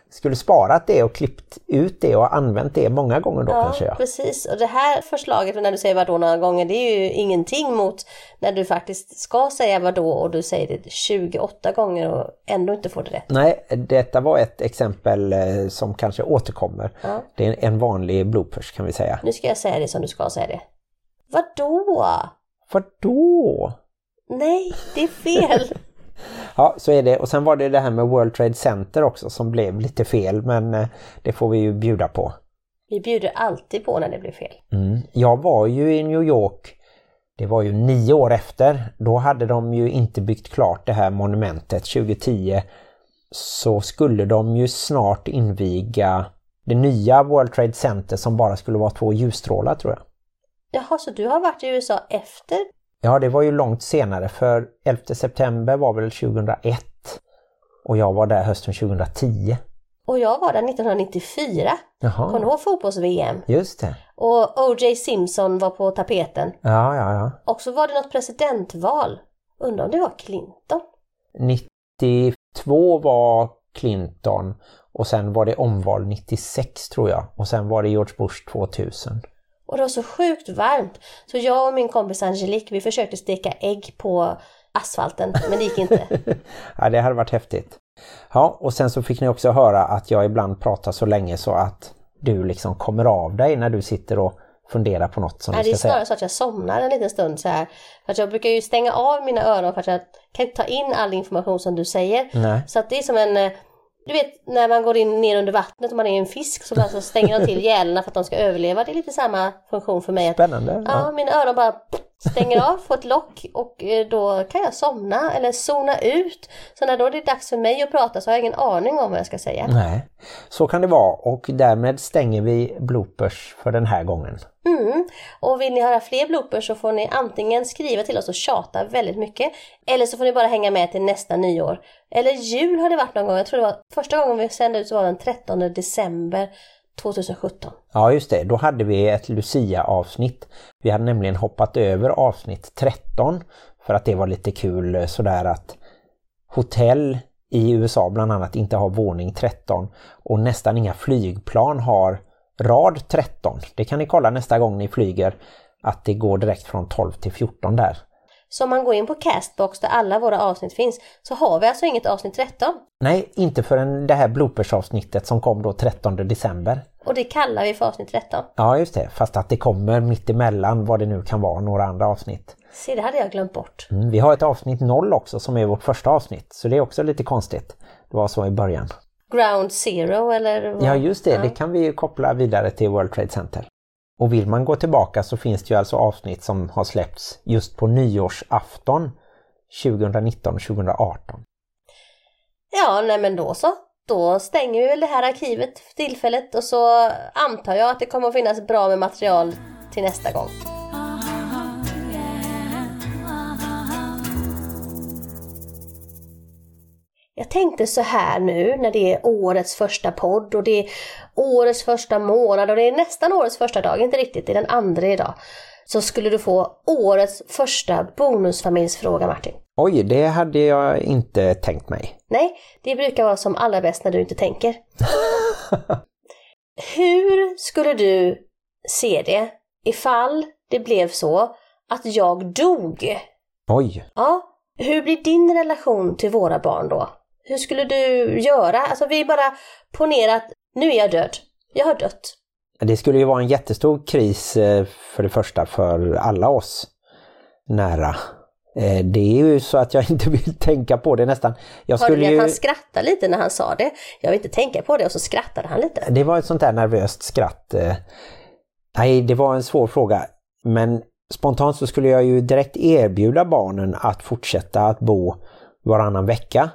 Skulle sparat det och klippt ut det och använt det många gånger då kanske Ja, precis. Och det här förslaget när du säger vadå några gånger det är ju ingenting mot när du faktiskt ska säga vadå och du säger det 28 gånger och ändå inte får det rätt. Nej, detta var ett exempel eh, som kanske återkommer. Ja. Det är en vanlig bloopers kan vi säga. Nu ska jag säga det som du ska säga det. Vadå? Vadå? Nej, det är fel. [LAUGHS] Ja, så är det. Och sen var det det här med World Trade Center också som blev lite fel men eh, det får vi ju bjuda på. Vi bjuder alltid på när det blir fel. Mm. Jag var ju i New York, det var ju nio år efter, då hade de ju inte byggt klart det här monumentet 2010 så skulle de ju snart inviga det nya World Trade Center som bara skulle vara två ljusstrålar tror jag. Jaha, så du har varit i USA efter? Ja, det var ju långt senare för 11 september var väl 2001 och jag var där hösten 2010. Och jag var där 1994. Kommer du Jaha, ihåg fotbolls-VM? just det. Och O.J. Simpson var på tapeten. Ja, ja, ja. Och så var det något presidentval. Undrar om det var Clinton? 92 var Clinton och sen var det omval 96 tror jag och sen var det George Bush 2000. Och det var så sjukt varmt. Så jag och min kompis Angelique, vi försökte steka ägg på asfalten, men det gick inte. [LAUGHS] Ja, det hade varit häftigt. Ja, och sen så fick ni också höra att jag ibland pratar så länge så att du liksom kommer av dig när du sitter och funderar på något som Nej, du det är ska säga. snarare så att jag somnar en liten stund så här. För att jag brukar ju stänga av mina öron för att jag kan inte ta in all information som du säger. Nej. Så att det är som en, eh, du vet när man går in ner under vattnet och man är en fisk så bara så stänger de till [LAUGHS] gälarna för att de ska överleva. Det är lite samma funktion för mig. Att, Spännande. ja, Ja. mina öron bara stänger av, får ett lock och eh, då kan jag somna eller zona ut. Så när då det är dags för mig att prata så har jag ingen aning om vad jag ska säga. Nej, så kan det vara och därmed stänger vi bloopers för den här gången. Mm. Och vill ni höra fler bloopers så får ni antingen skriva till oss och tjata väldigt mycket. Eller så får ni bara hänga med till nästa nyår. Eller jul har det varit någon gång. Jag tror det var första gången vi sände ut så var den 13 december 2017. Ja just det, då hade vi ett Lucia-avsnitt. Vi hade nämligen hoppat över avsnitt 13 för att det var lite kul eh, sådär att hotell i USA bland annat inte har våning 13 och nästan inga flygplan har rad 13. Det kan ni kolla nästa gång ni flyger att det går direkt från 12 till 14 där. Så om man går in på Castbox där alla våra avsnitt finns så har vi alltså inget avsnitt 13. Nej, inte förrän det här bloopersavsnittet som kom då 13 december. Och det kallar vi för avsnitt 13. Ja, just det. Fast att det kommer mitt emellan vad det nu kan vara, några andra avsnitt. Se, det hade jag glömt bort. Mm, vi har ett avsnitt 0 också som är vårt första avsnitt. Så det är också lite konstigt. Det var så i början. Ground Zero eller? Vad? Ja, just det. Det kan vi koppla vidare till World Trade Center. Och vill man gå tillbaka så finns det ju alltså avsnitt som har släppts just på nyårsafton 2019-2018. Ja, nej men då så. Då stänger vi väl det här arkivet för tillfället och så antar jag att det kommer att finnas bra med material till nästa gång. Jag tänkte så här nu när det är årets första podd och det är årets första månad och det är nästan årets första dag, inte riktigt, det är den andra idag. Så skulle du få årets första bonusfamiljsfråga Martin. Oj, det hade jag inte tänkt mig. Nej, det brukar vara som allra bäst när du inte tänker. [LAUGHS] Hur skulle du se det ifall det blev så att jag dog? Oj, Ja, hur blir din relation till våra barn då? Hur skulle du göra? Alltså vi bara ponerar att nu är jag död. Jag har dött. det skulle ju vara en jättestor kris eh, för det första för alla oss nära. Eh, Det är ju så att jag [LAUGHS] inte vill tänka på det nästan. Jag Hörde skulle ni att han skrattade lite när han sa det? Jag vill inte tänka på det och så skrattade han lite. Det var ett sånt där nervöst skratt. eh. Nej, det var en svår fråga. Men spontant så skulle jag ju direkt erbjuda barnen att fortsätta att bo varannan vecka.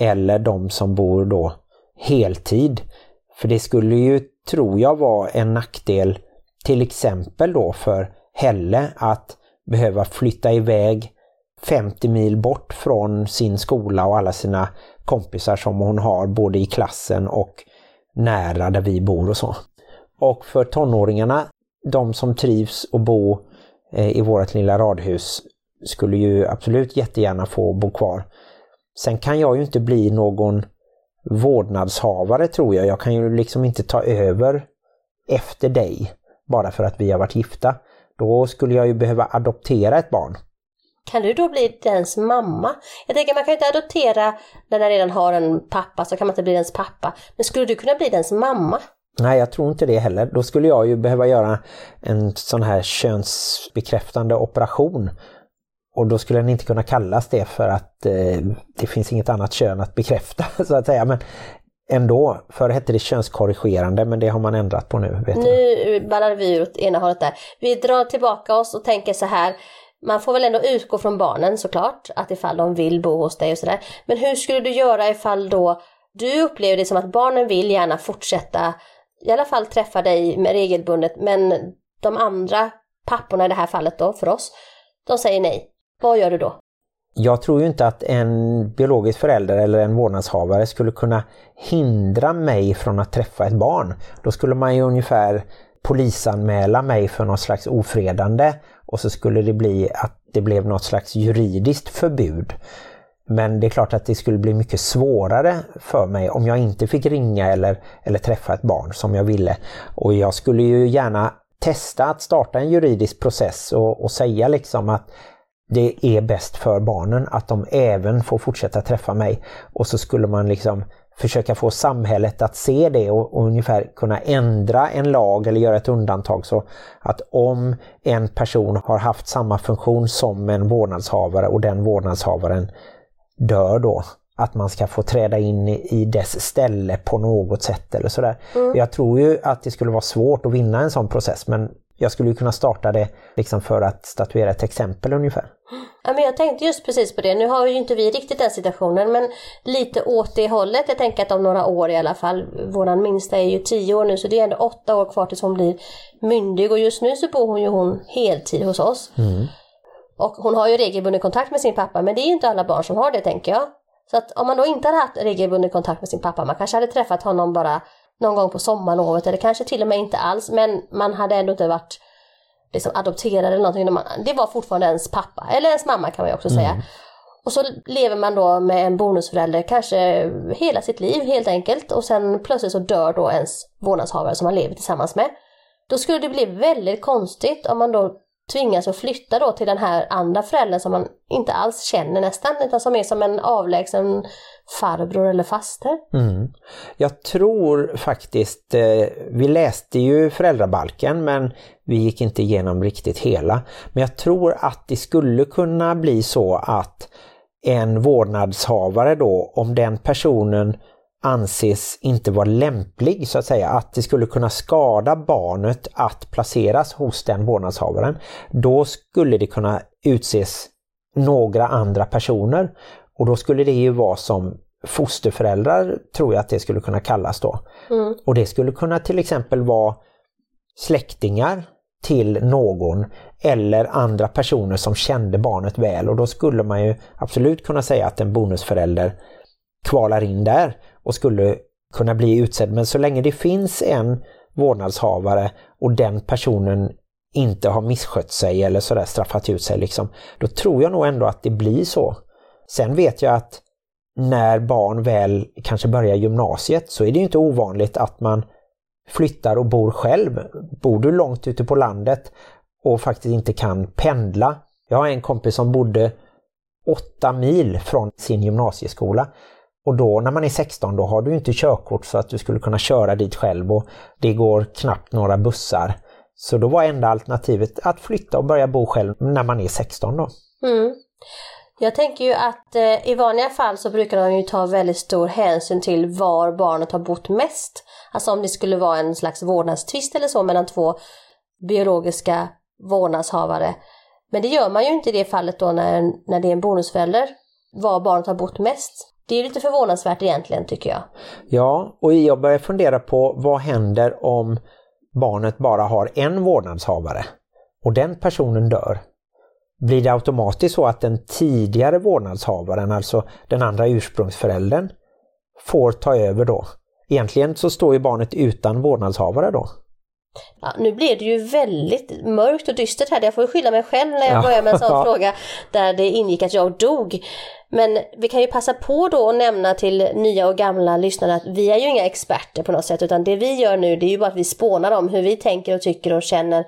Eller de som bor då heltid. För det skulle ju, tror jag, vara en nackdel till exempel då för Helle att behöva flytta iväg 50 mil bort från sin skola och alla sina kompisar som hon har både i klassen och nära där vi bor och så. Och för tonåringarna, de som trivs och bo eh, i vårt lilla radhus skulle ju absolut jättegärna få bo kvar. Sen kan jag ju inte bli någon vårdnadshavare tror jag. Jag kan ju liksom inte ta över efter dig bara för att vi har varit gifta. Då skulle jag ju behöva adoptera ett barn. Kan du då bli dens mamma? Jag tänker man kan ju inte adoptera när den redan har en pappa så kan man inte bli dens pappa. Men skulle du kunna bli dens mamma? Nej, jag tror inte det heller. Då skulle jag ju behöva göra en sån här könsbekräftande operation. Och då skulle den inte kunna kallas det för att eh, det finns inget annat kön att bekräfta [LAUGHS] så att säga. Men ändå, förr hette det könskorrigerande men det har man ändrat på nu. Vet. Nu ballar vi ur åt ena hållet där. Vi drar tillbaka oss och tänker så här. Man får väl ändå utgå från barnen såklart, att ifall de vill bo hos dig och sådär. Men hur skulle du göra ifall då du upplever det som att barnen vill gärna fortsätta, i alla fall träffa dig med regelbundet, men de andra papporna i det här fallet då, för oss, de säger nej. Vad gör du då? Jag tror ju inte att en biologisk förälder eller en vårdnadshavare skulle kunna hindra mig från att träffa ett barn. Då skulle man ju ungefär polisanmäla mig för något slags ofredande och så skulle det bli att det blev något slags juridiskt förbud. Men det är klart att det skulle bli mycket svårare för mig om jag inte fick ringa eller, eller träffa ett barn som jag ville. Och jag skulle ju gärna testa att starta en juridisk process och, och säga liksom att det är bäst för barnen att de även får fortsätta träffa mig. Och så skulle man liksom försöka få samhället att se det och, och ungefär kunna ändra en lag eller göra ett undantag så att om en person har haft samma funktion som en vårdnadshavare och den vårdnadshavaren dör då, att man ska få träda in i, i dess ställe på något sätt eller sådär. Jag tror ju att det skulle vara svårt att vinna en sån process men jag skulle ju kunna starta det liksom för att statuera ett exempel ungefär. Ja, men jag tänkte just precis på det. Nu har ju inte vi riktigt den situationen, men lite åt det hållet. Jag tänker att om några år i alla fall. Våran minsta är ju tio år nu, så det är ändå åtta år kvar tills hon blir myndig. Och just nu så bor hon ju hon heltid hos oss. Och hon har ju regelbunden kontakt med sin pappa, men det är ju inte alla barn som har det tänker jag. Så att om man då inte hade haft regelbunden kontakt med sin pappa, man kanske hade träffat honom bara någon gång på sommarlovet eller kanske till och med inte alls, men man hade ändå inte varit liksom adopterad eller någonting. Man- Det var fortfarande ens pappa, eller ens mamma kan man ju också säga. Och Och så lever man då med en bonusförälder kanske hela sitt liv helt enkelt och sen plötsligt så dör då ens vårdnadshavare som man lever tillsammans med. Då skulle det bli väldigt konstigt om man då tvingas att flytta då till den här andra föräldern som man inte alls känner nästan, utan som är som en avlägsen farbror eller faster. Mm. Jag tror faktiskt, eh, vi läste ju föräldrabalken men vi gick inte igenom riktigt hela. Men jag tror att det skulle kunna bli så att en vårdnadshavare då, om den personen anses inte vara lämplig så att säga, att det skulle kunna skada barnet att placeras hos den vårdnadshavaren, då skulle det kunna utses några andra personer och då skulle det ju vara som fosterföräldrar tror jag att det skulle kunna kallas då. Mm. Och det skulle kunna till exempel vara släktingar till någon eller andra personer som kände barnet väl och då skulle man ju absolut kunna säga att en bonusförälder kvalar in där och skulle kunna bli utsedd. Men så länge det finns en vårdnadshavare och den personen inte har misskött sig eller sådär straffat ut sig liksom, då tror jag nog ändå att det blir så. Sen vet jag att när barn väl kanske börjar gymnasiet så är det inte ovanligt att man flyttar och bor själv. Bor du långt ute på landet och faktiskt inte kan pendla. Jag har en kompis som bodde åtta mil från sin gymnasieskola. Och då när man är 16 då har du inte körkort så att du skulle kunna köra dit själv och det går knappt några bussar. Så då var enda alternativet att flytta och börja bo själv när man är 16 då. Mm. Jag tänker ju att eh, i vanliga fall så brukar de ju ta väldigt stor hänsyn till var barnet har bott mest. Alltså om det skulle vara en slags vårdnadstvist eller så mellan två biologiska vårdnadshavare. Men det gör man ju inte i det fallet då när, när det är en bonusförälder, var barnet har bott mest. Det är lite förvånansvärt egentligen tycker jag. Ja, och jag börjar fundera på vad händer om barnet bara har en vårdnadshavare och den personen dör. Blir det automatiskt så att den tidigare vårdnadshavaren, alltså den andra ursprungsföräldern, får ta över då? Egentligen så står ju barnet utan vårdnadshavare då. Ja, nu blev det ju väldigt mörkt och dystert här. Jag får skylla mig själv när jag ja. börjar med en sån [LAUGHS] fråga där det ingick att jag dog. Men vi kan ju passa på då att nämna till nya och gamla lyssnare att vi är ju inga experter på något sätt utan det vi gör nu det är ju bara att vi spånar om hur vi tänker och tycker och känner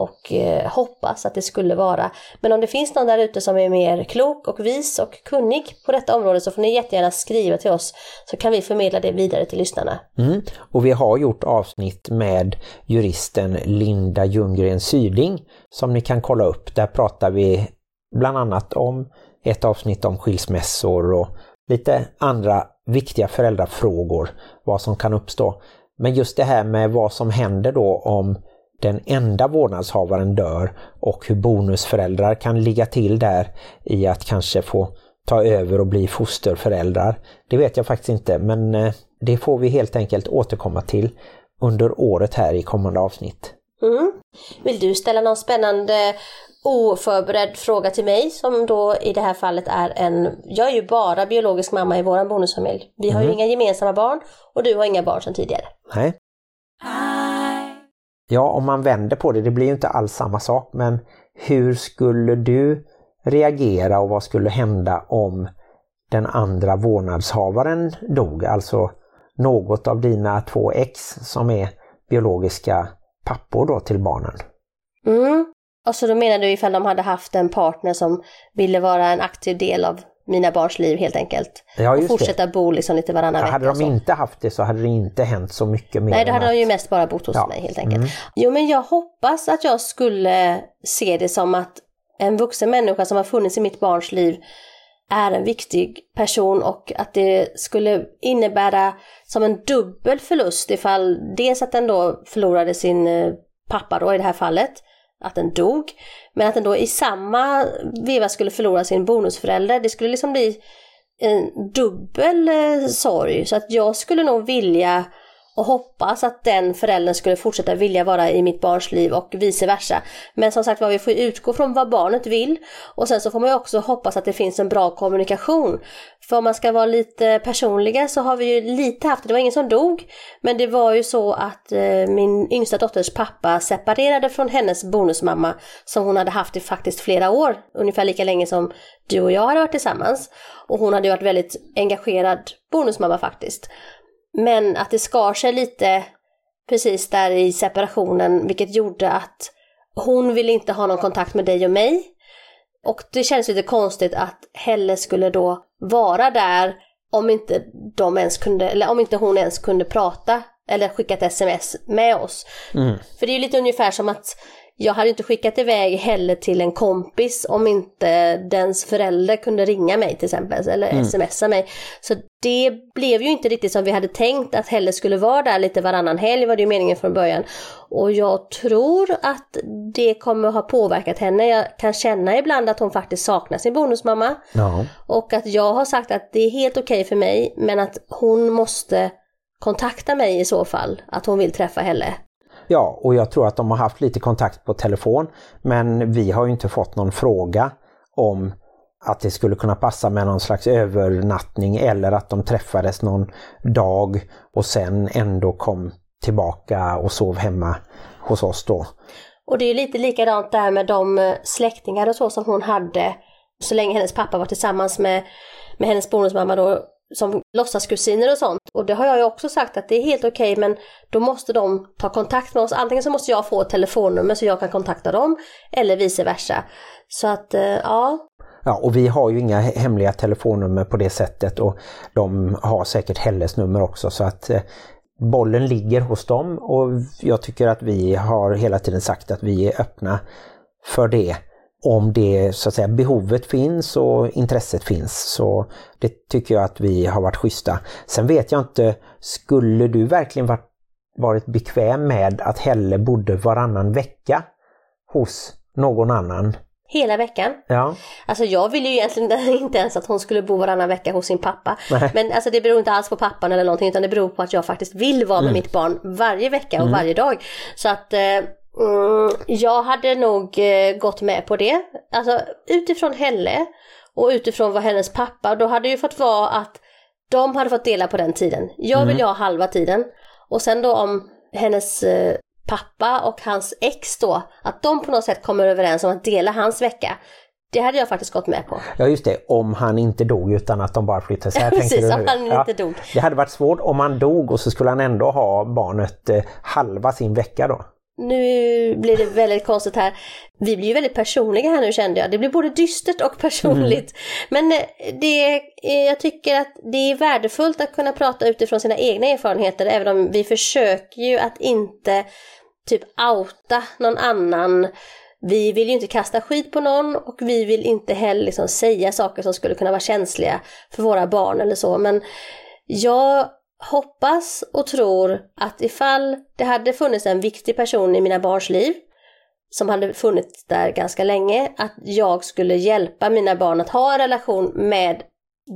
och eh, hoppas att det skulle vara. Men om det finns någon där ute som är mer klok och vis och kunnig på detta område så får ni jättegärna skriva till oss så kan vi förmedla det vidare till lyssnarna. Mm. Och vi har gjort avsnitt med juristen Linda Ljunggren Syding som ni kan kolla upp. Där pratar vi bland annat om ett avsnitt om skilsmässor och lite andra viktiga föräldrafrågor, vad som kan uppstå. Men just det här med vad som händer då om den enda vårdnadshavaren dör och hur bonusföräldrar kan ligga till där i att kanske få ta över och bli fosterföräldrar. Det vet jag faktiskt inte men eh, det får vi helt enkelt återkomma till under året här i kommande avsnitt. Mm. Vill du ställa någon spännande oförberedd fråga till mig som då i det här fallet är en, jag är ju bara biologisk mamma i våran bonusfamilj. Vi har mm. ju inga gemensamma barn och du har inga barn sedan tidigare. Nej. Ja, om man vänder på det, det blir ju inte alls samma sak, men hur skulle du reagera och vad skulle hända om den andra vårdnadshavaren dog? Alltså något av dina två ex som är biologiska pappor då till barnen. Mm. Och så då menar du ifall de hade haft en partner som ville vara en aktiv del av mina barns liv helt enkelt. Ja, och fortsätta det. bo liksom lite varannan ja, vecka. Hade de inte haft det så hade det inte hänt så mycket mer. Nej, då hade att... de ju mest bara bott hos ja. mig helt enkelt. Mm. Jo, men jag hoppas att jag skulle se det som att en vuxen människa som har funnits i mitt barns liv är en viktig person och att det skulle innebära som en dubbel förlust ifall dels att den då förlorade sin eh, pappa då i det här fallet att den dog. Men att den då i samma veva skulle förlora sin bonusförälder. Det skulle liksom bli en dubbel eh, sorg. Så att jag skulle nog vilja och hoppas att den föräldern skulle fortsätta vilja vara i mitt barns liv och vice versa. Men som sagt var, vi får utgå från vad barnet vill och sen så får man ju också hoppas att det finns en bra kommunikation. För om man ska vara lite personliga så har vi ju lite haft, det var ingen som dog, men det var ju så att eh, min yngsta dotters pappa separerade från hennes bonusmamma som hon hade haft i faktiskt flera år, ungefär lika länge som du och jag hade varit tillsammans. Och hon hade ju varit väldigt engagerad bonusmamma faktiskt. Men att det skar sig lite precis där i separationen, vilket gjorde att hon ville inte ha någon kontakt med dig och mig. Och det känns lite konstigt att Helle skulle då vara där om inte de ens kunde, eller om inte hon ens kunde prata eller skicka ett sms med oss. Mm. För det är ju lite ungefär som att jag hade inte skickat iväg Helle till en kompis om inte dens förälder kunde ringa mig till exempel, eller Mm. smsa mig. Så det blev ju inte riktigt som vi hade tänkt att Helle skulle vara där lite varannan helg var det ju meningen från början. Och jag tror att det kommer ha påverkat henne. Jag kan känna ibland att hon faktiskt saknar sin bonusmamma. Ja. Och att jag har sagt att det är helt okej för mig men att hon måste kontakta mig i så fall, att hon vill träffa Helle. Ja, och jag tror att de har haft lite kontakt på telefon men vi har ju inte fått någon fråga om att det skulle kunna passa med någon slags övernattning eller att de träffades någon dag och sen ändå kom tillbaka och sov hemma hos oss då. Och det är lite likadant där med de eh, släktingar och så som hon hade så länge hennes pappa var tillsammans med, med hennes bonusmamma då som låtsaskusiner och sånt. Och det har jag ju också sagt att det är helt okej men då måste de ta kontakt med oss. Antingen så måste jag få ett telefonnummer så jag kan kontakta dem eller vice versa. Så att eh, ja, Ja, och vi har ju inga hemliga telefonnummer på det sättet och de har säkert Helles nummer också så att eh, bollen ligger hos dem och jag tycker att vi har hela tiden sagt att vi är öppna för det. Om det så att säga behovet finns och intresset finns så det tycker jag att vi har varit schyssta. Sen vet jag inte, skulle du verkligen varit, varit bekväm med att Helle bodde varannan vecka hos någon annan? hela veckan. Ja, Alltså jag ville ju egentligen [LAUGHS] inte ens att hon skulle bo varannan vecka hos sin pappa. Nej. Men alltså det beror inte alls på pappan eller någonting utan det beror på att jag faktiskt vill vara med mitt barn varje vecka och varje dag. Så att eh, mm, jag hade nog eh, gått med på det. Alltså utifrån Helle och utifrån vad hennes pappa, då hade ju fått vara att de hade fått dela på den tiden. Jag vill ju ha halva tiden. Och sen då om hennes eh, pappa och hans ex då, att de på något sätt kommer överens om att dela hans vecka. Det hade jag faktiskt gått med på. Ja just det, om han inte dog utan att de bara flyttade. Ja, [LAUGHS] tänker precis, om han inte dog. Det hade varit svårt om han dog och så skulle han ändå ha barnet eh, halva sin vecka då. Nu blir det väldigt konstigt här. Vi blir ju väldigt personliga här nu kände jag. Det blir både dystert och personligt. Men eh, det, eh, jag tycker att det är värdefullt att kunna prata utifrån sina egna erfarenheter även om vi försöker ju att inte typ outa någon annan. Vi vill ju inte kasta skit på någon och vi vill inte heller liksom säga saker som skulle kunna vara känsliga för våra barn eller så. Men jag hoppas och tror att ifall det hade funnits en viktig person i mina barns liv som hade funnits där ganska länge, att jag skulle hjälpa mina barn att ha en relation med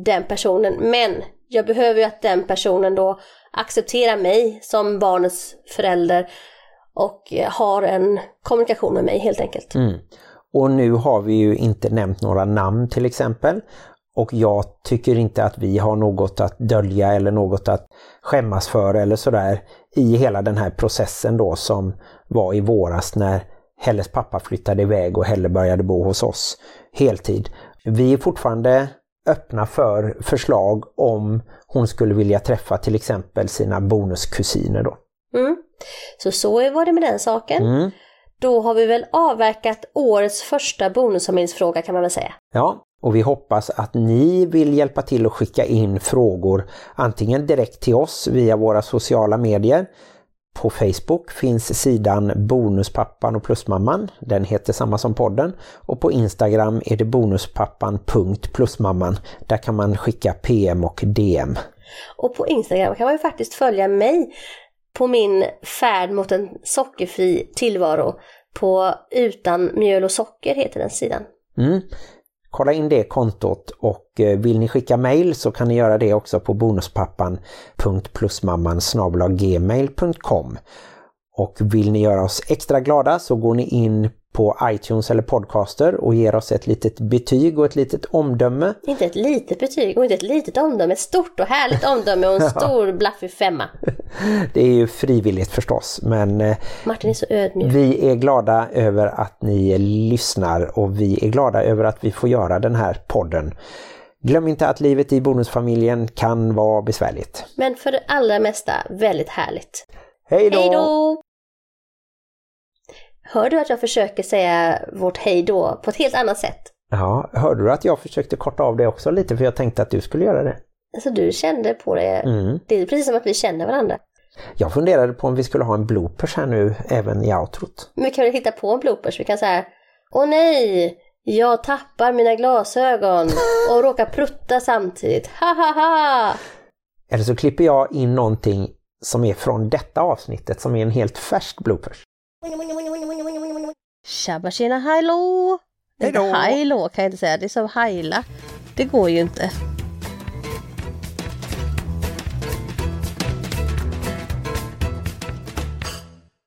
den personen. Men jag behöver ju att den personen då accepterar mig som barnets förälder och eh, har en kommunikation med mig helt enkelt. Mm. Och nu har vi ju inte nämnt några namn till exempel. Och jag tycker inte att vi har något att dölja eller något att skämmas för eller sådär i hela den här processen då som var i våras när Helles pappa flyttade iväg och Helle började bo hos oss heltid. Vi är fortfarande öppna för förslag om hon skulle vilja träffa till exempel sina bonuskusiner då. Mm. Så så var det med den saken. Mm. Då har vi väl avverkat årets första bonusfamiljsfråga kan man väl säga. Ja, och vi hoppas att ni vill hjälpa till att skicka in frågor antingen direkt till oss via våra sociala medier. På Facebook finns sidan Bonuspappan och Plusmamman. Den heter samma som podden. Och på Instagram är det bonuspappan.plusmamman. Där kan man skicka PM och DM. Och på Instagram kan man ju faktiskt följa mig på min färd mot en sockerfri tillvaro på Utan mjöl och socker heter den sidan. Mm kolla in det kontot och eh, vill ni skicka mail så kan ni göra det också på bonuspappan.plusmamman.gmail.com och vill ni göra oss extra glada så går ni in på iTunes eller Podcaster och ger oss ett litet betyg och ett litet omdöme. Inte ett litet betyg och inte ett litet omdöme, ett stort och härligt omdöme och en [LAUGHS] stor blaffig femma. Det är ju frivilligt förstås men eh, Martin är så ödmjuk. vi är glada över att ni lyssnar och vi är glada över att vi får göra den här podden. Glöm inte att livet i bonusfamiljen kan vara besvärligt. Men för det allra mesta väldigt härligt. Hej då! Hör du att jag försöker säga vårt hej då på ett helt annat sätt? Ja, hörde du att jag försökte korta av det också lite för jag tänkte att du skulle göra det? Alltså du kände på det. Mm. Det är precis som att vi känner varandra. Jag funderade på om vi skulle ha en bloopers här nu även i outrot. Men vi kan väl hitta på en bloopers. Vi kan säga Åh nej! Jag tappar mina glasögon [LAUGHS] och råkar prutta samtidigt. Ha ha ha! Eller så klipper jag in någonting som är från detta avsnittet som är en helt färsk bloopers. Tjabba tjena hallå! Hej då! Hallå kan jag inte säga, det är som hajla. Det går ju inte.